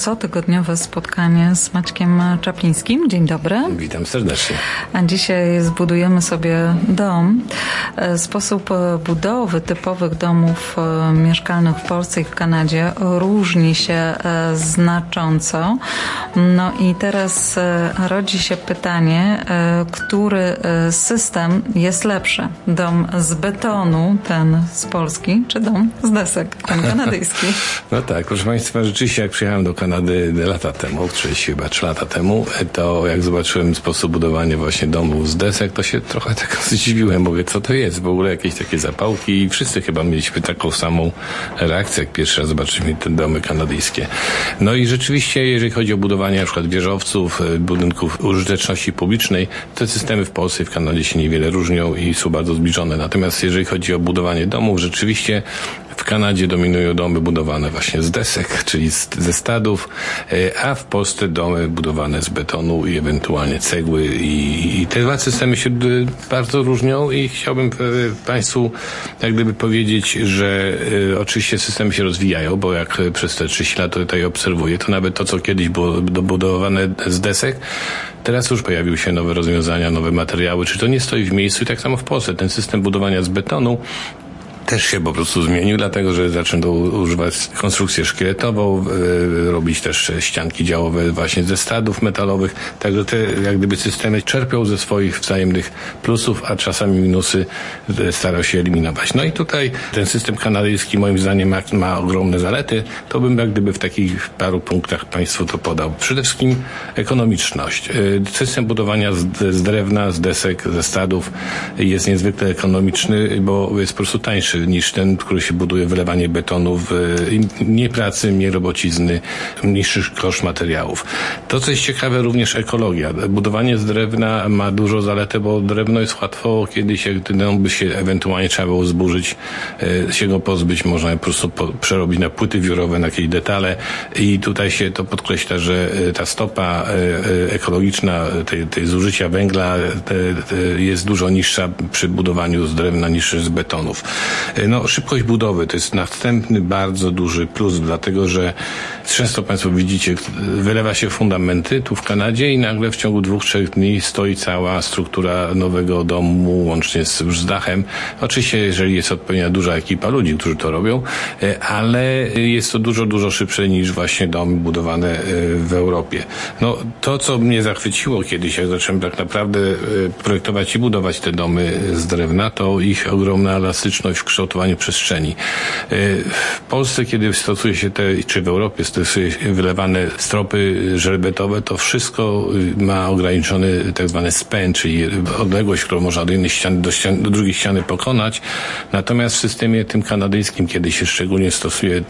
cotygodniowe spotkanie z Maćkiem Czaplińskim. Dzień dobry. Witam serdecznie. A dzisiaj zbudujemy sobie dom. E, sposób budowy typowych domów e, mieszkalnych w Polsce i w Kanadzie różni się e, znacząco. No i teraz rodzi się pytanie, który system jest lepszy? Dom z betonu, ten z Polski, czy dom z desek, ten kanadyjski? No tak, proszę Państwa, rzeczywiście jak przyjechałem do Kanady lata temu, czyli chyba trzy lata temu, to jak zobaczyłem sposób budowania właśnie domów z desek, to się trochę tak zdziwiłem. Mówię, co to jest? W ogóle jakieś takie zapałki i wszyscy chyba mieliśmy taką samą reakcję, jak pierwszy raz zobaczyliśmy te domy kanadyjskie. No i rzeczywiście, jeżeli chodzi o budowanie na przykład wieżowców, e, budynków użyteczności publicznej, te systemy w Polsce i w Kanadzie się niewiele różnią i są bardzo zbliżone. Natomiast jeżeli chodzi o budowanie domów, rzeczywiście w Kanadzie dominują domy budowane właśnie z desek, czyli z, ze stadów, e, a w Polsce domy budowane z betonu i ewentualnie cegły i, i te dwa systemy się bardzo różnią i chciałbym e, Państwu jak gdyby powiedzieć, że oczywiście systemy się rozwijają, bo jak przez te 30 lat tutaj obserwuję, to nawet to, co kiedyś było dobudowane z desek, Teraz już pojawiły się nowe rozwiązania, nowe materiały. Czy to nie stoi w miejscu? I tak samo w Polsce. Ten system budowania z betonu też się po prostu zmienił, dlatego że zaczęto używać konstrukcję szkieletową, e, robić też ścianki działowe właśnie ze stadów metalowych, także te jak gdyby systemy czerpią ze swoich wzajemnych plusów, a czasami minusy e, starał się eliminować. No i tutaj ten system kanadyjski moim zdaniem ma, ogromne zalety, to bym jak gdyby w takich paru punktach Państwu to podał. Przede wszystkim ekonomiczność. E, system budowania z drewna, z desek, ze stadów jest niezwykle ekonomiczny, bo jest po prostu tańszy niż ten, który się buduje wylewanie betonu, w, nie pracy, nie robocizny, niższy koszt materiałów. To, co jest ciekawe, również ekologia. Budowanie z drewna ma dużo zalety, bo drewno jest łatwo, kiedyś jak dom by się ewentualnie trzeba było zburzyć, e, się go pozbyć, można po prostu po, przerobić na płyty wiórowe, na jakieś detale i tutaj się to podkreśla, że e, ta stopa ekologiczna tej, tej zużycia węgla jest dużo niższa przy budowaniu z drewna niż z betonów. E, no, szybkość budowy to jest następny bardzo duży plus, dlatego że często Państwo widzicie, wylewa się fundamenty tu w Kanadzie i nagle w ciągu dwóch, trzech dni stoi cała struktura nowego domu, łącznie z, z dachem. Oczywiście, jeżeli jest odpowiednia duża ekipa ludzi, którzy to robią, e, ale jest to dużo, dużo szybsze niż właśnie domy budowane e, w Europie. No, to, co mnie zachwyciło kiedyś, jak zacząłem tak naprawdę projektować i budować te domy z drewna, to ich ogromna elastyczność w kształcie kształtowaniu przestrzeni. E, w Polsce, kiedy stosuje się te, czy w Europie stosuje się wylewane stropy żelbetowe, to wszystko y, ma ograniczony tak zwany span, czyli odległość, którą można do jednej ściany, do, do drugiej ściany pokonać. Natomiast w systemie tym kanadyjskim, kiedy się szczególnie stosuje y,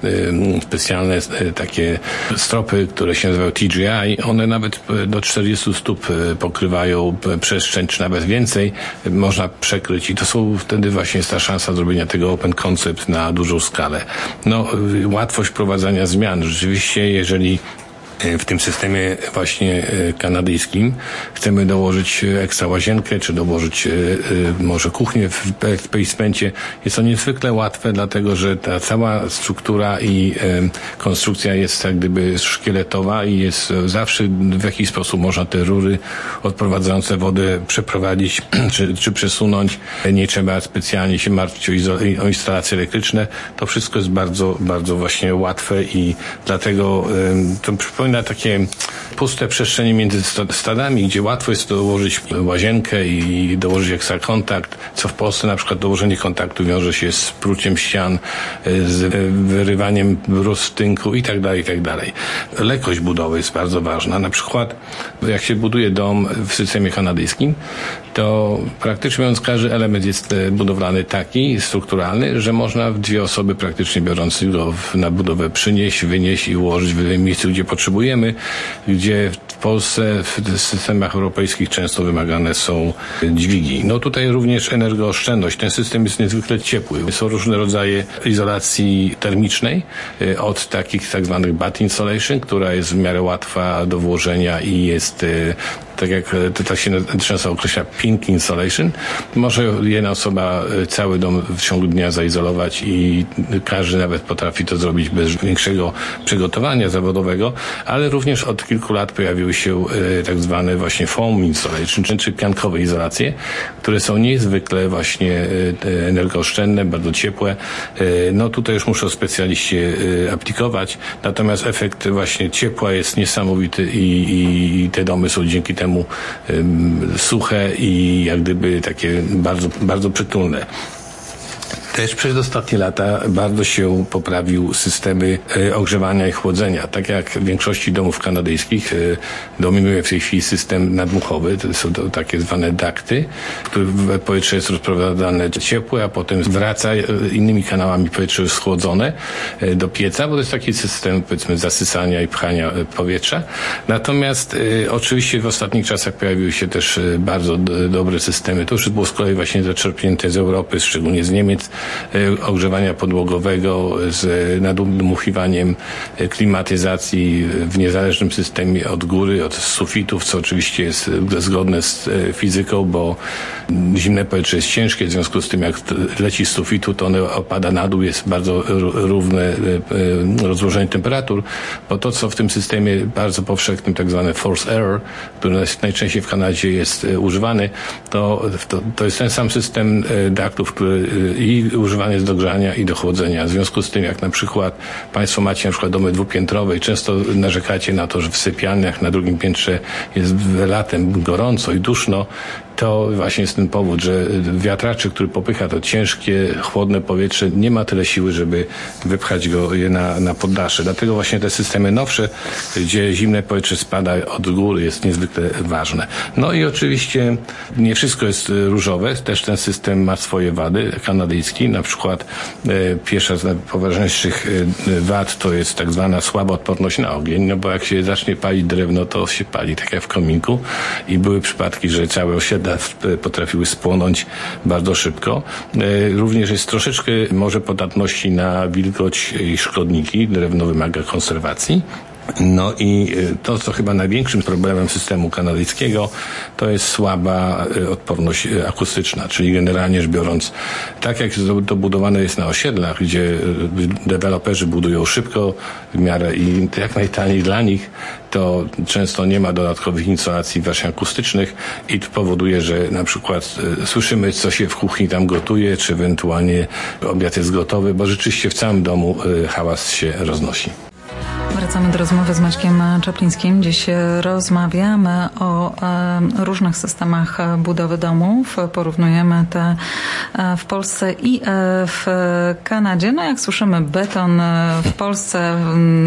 specjalne y, takie stropy, które się nazywają TGI, one nawet do 40 stóp pokrywają przestrzeń, czy nawet więcej, można przekryć i to są wtedy właśnie jest ta szansa zrobienia tego open concept na dużą skalę. No, łatwość prowadzenia zmian. Rzeczywiście, jeżeli w tym systemie właśnie e, kanadyjskim chcemy dołożyć ekstra łazienkę, czy dołożyć e, może kuchnię w basemencie. Jest to niezwykle łatwe, dlatego że ta cała struktura i konstrukcja jest jak gdyby szkieletowa i jest zawsze w jakiś sposób można te rury odprowadzające wodę przeprowadzić czy, czy przesunąć. Nie trzeba specjalnie się martwić o, o instalacje elektryczne. To wszystko jest bardzo, bardzo właśnie łatwe i dlatego to przypomina na takie puste przestrzenie między stadami, gdzie łatwo jest dołożyć łazienkę i dołożyć ekstra kontakt, co w Polsce na przykład dołożenie kontaktu wiąże się z pruciem ścian, z wyrywaniem brus tynku i tak dalej, i tak dalej. Lekkość budowy jest bardzo ważna. Na przykład jak się buduje dom w systemie kanadyjskim, to praktycznie mówiąc każdy element jest e, budowlany taki, strukturalny, że można w dwie osoby praktycznie biorąc go na budowę przynieść, wynieść i ułożyć w miejscu, gdzie gdzie w Polsce w systemach europejskich często wymagane są dźwigi. No tutaj również energooszczędność. Ten system jest niezwykle ciepły. Są różne rodzaje izolacji termicznej, e, od takich tak zwanych bat insulation, która jest w miarę łatwa do włożenia i jest e, tak jak to tak się często określa pink insulation, może jedna osoba cały dom w ciągu dnia zaizolować i każdy nawet potrafi to zrobić bez większego przygotowania zawodowego, ale również od kilku lat pojawiły się tak zwane właśnie foam insulation, czy piankowe izolacje, które są niezwykle właśnie energooszczędne, bardzo ciepłe. No tutaj już muszą specjaliści aplikować, natomiast efekt właśnie ciepła jest niesamowity i, i te domy są dzięki temu um, suche i jak gdyby takie bardzo, bardzo przytulne. Też przez ostatnie lata bardzo się poprawił systemy e, ogrzewania i chłodzenia. Tak jak w większości domów kanadyjskich e, dominuje w tej chwili system nadmuchowy. To są takie zwane dakty, w których powietrze jest rozprowadzane ciepłe, a potem wraca e, innymi kanałami powietrze schłodzone do pieca, bo to jest taki system powiedzmy zasysania i pchania powietrza. Natomiast oczywiście w ostatnich czasach pojawiły się też bardzo dobre systemy. To już było z kolei właśnie zaczerpnięte z Europy, szczególnie z Niemiec, ogrzewania podłogowego z nadmuchiwaniem klimatyzacji w niezależnym systemie od góry, od sufitów, co oczywiście jest zgodne z e, fizyką, bo zimne powietrze jest ciężkie, w związku z tym jak leci z sufitu, to ono opada na dół, jest bardzo równe e, rozłożenie temperatur, bo to, co w tym systemie bardzo powszechnym, tak zwane force error, który najczęściej w Kanadzie jest używany, to, to, to jest ten sam system daktów, który i używany jest do grzania i do chłodzenia. W związku z tym, jak na przykład Państwo macie na przykład domy dwupiętrowe i często narzekacie na to, że w sypialniach na drugim piętrze jest latem gorąco i duszno, to właśnie jest ten powód, że wiatraczy, który popycha to ciężkie, chłodne powietrze, nie ma tyle siły, żeby wypchać go na, na poddasze. Dlatego właśnie te systemy nowsze, gdzie zimne powietrze spada od góry, jest niezwykle ważne. No i oczywiście nie wszystko jest różowe, też ten system ma swoje wady, kanadyjski, na przykład e, pierwsza z najpoważniejszych e, wad to jest tak zwana słaba odporność na ogień, no bo jak się zacznie palić drewno, to się pali tak jak w kominku i były przypadki, że całe osiedla potrafiły spłonąć bardzo szybko. E, również jest troszeczkę może podatności na wilgoć i szkodniki. Drewno wymaga konserwacji. No i y, to, co chyba największym problemem systemu kanadyjskiego, to jest słaba y, odporność y, akustyczna, czyli generalnie rzecz biorąc, tak jak to budowane jest na osiedlach, gdzie deweloperzy budują szybko w miarę i jak najtaniej dla nich, to często nie ma dodatkowych instalacji właśnie akustycznych i to powoduje, że na przykład słyszymy, co się w kuchni tam gotuje, czy ewentualnie obiad jest gotowy, bo rzeczywiście w całym domu hałas się roznosi. Wracamy do rozmowy z Maćkiem Czaplińskim. Dziś rozmawiamy o e, różnych systemach budowy domów. Porównujemy te e, w Polsce i e, w Kanadzie. No jak słyszymy beton w Polsce,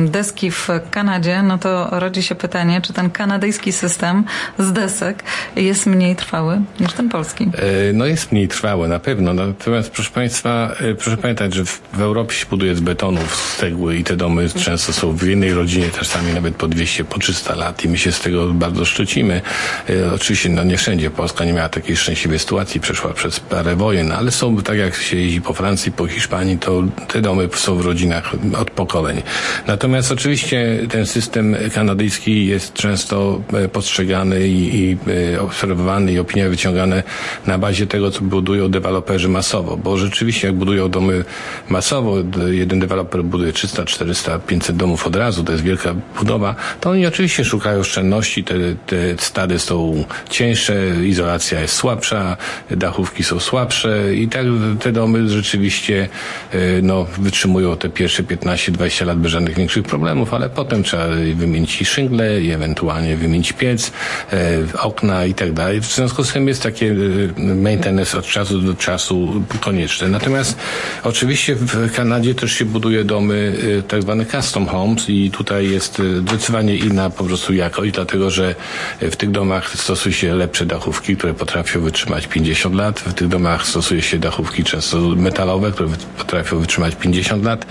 deski w Kanadzie, no to rodzi się pytanie, czy ten kanadyjski system z desek jest mniej trwały niż ten polski? No jest mniej trwały, na pewno. Natomiast proszę Państwa, proszę pamiętać, że w Europie się buduje z betonów, z cegły i te domy często są w jednej rodzinie czasami nawet po 200, po 300 lat i my się z tego bardzo szczycimy. E, oczywiście no nie wszędzie Polska nie miała takiej szczęśliwej sytuacji, przeszła przez parę wojen, ale są, tak jak się jeździ po Francji, po Hiszpanii, to te domy są w rodzinach od pokoleń. Natomiast oczywiście ten system kanadyjski jest często e, postrzegany i, i e, obserwowany i opinie wyciągane na bazie tego, co budują deweloperzy masowo, bo rzeczywiście jak budują domy masowo, jeden deweloper buduje 300, 400, 500 domów od razu, razu, to jest wielka budowa, to oni oczywiście szukają oszczędności, te, te stady są cieńsze, izolacja jest słabsza, dachówki są słabsze i tak te domy rzeczywiście e, no, wytrzymują te pierwsze 15-20 lat bez żadnych większych problemów, ale potem trzeba wymienić szyngle i ewentualnie wymienić piec, e, okna i tak dalej. W związku z tym jest takie e, maintenance od czasu do czasu konieczne. Natomiast oczywiście w Kanadzie też się buduje domy tak zwane custom homes i tutaj jest e, zdecydowanie inna po prostu jakość, dlatego że e, w tych domach stosuje się lepsze dachówki, które potrafią wytrzymać 50 lat. W tych domach stosuje się dachówki często metalowe, które potrafią wytrzymać 50 lat.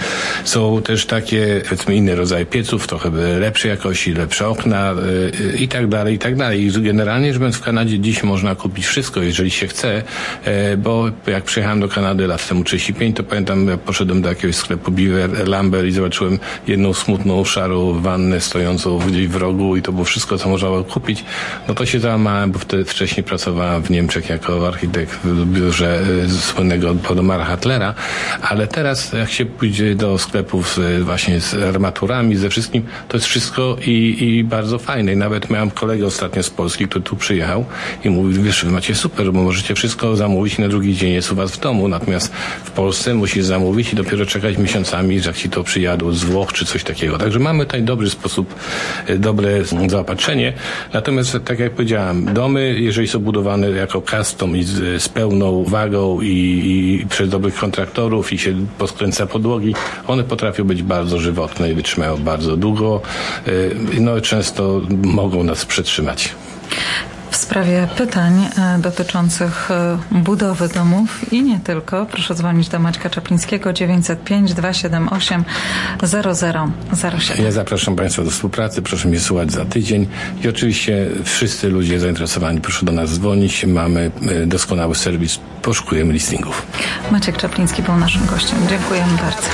Są też takie, powiedzmy, inne rodzaje pieców, trochę lepszej jakości, lepsze okna e, i tak dalej, i tak dalej. I generalnie biorąc w Kanadzie dziś można kupić wszystko, jeżeli się chce, bo jak przyjechałem do Kanady lat temu 35, to pamiętam, poszedłem do jakiegoś sklepu Beaver Lumber i zobaczyłem jedną smutną szarą wannę stojącą gdzieś w rogu i to było wszystko, co można było kupić, no to się załamałem, bo wtedy wcześniej pracowałem w Niemczech jako architekt w biurze y, słynnego Podemara Hatlera, ale teraz jak się pójdzie do sklepów z, właśnie z armaturami, ze wszystkim, to jest wszystko i, i bardzo fajne. I nawet miałem kolegę ostatnio z Polski, który tu przyjechał i mówił, wiesz, wy macie super, bo możecie wszystko zamówić na drugi dzień jest u was w domu, natomiast w Polsce musisz zamówić i dopiero czekać miesiącami, że jak ci to przyjadą z Włoch czy coś takiego. Także mamy tutaj dobry sposób, y, dobre zaopatrzenie. Natomiast, tak jak powiedziałem, domy, jeżeli są budowane jako custom i z, z pełną wagą i, i przez dobrych kontraktorów i się poskręca podłogi, one potrafią być bardzo żywotne i wytrzymają bardzo długo. Y, No często mogą nas przetrzymać. W sprawie pytań e, dotyczących e, budowy domów i nie tylko, proszę dzwonić do Maćka Czaplińskiego 905 278 0007. Ja zapraszam Państwa do współpracy, proszę mnie słuchać za tydzień i oczywiście wszyscy ludzie zainteresowani proszę do nas dzwonić. Mamy y, doskonały serwis, poszukujemy listingów. Maciek Czapliński był naszym gościem. Dziękujemy bardzo.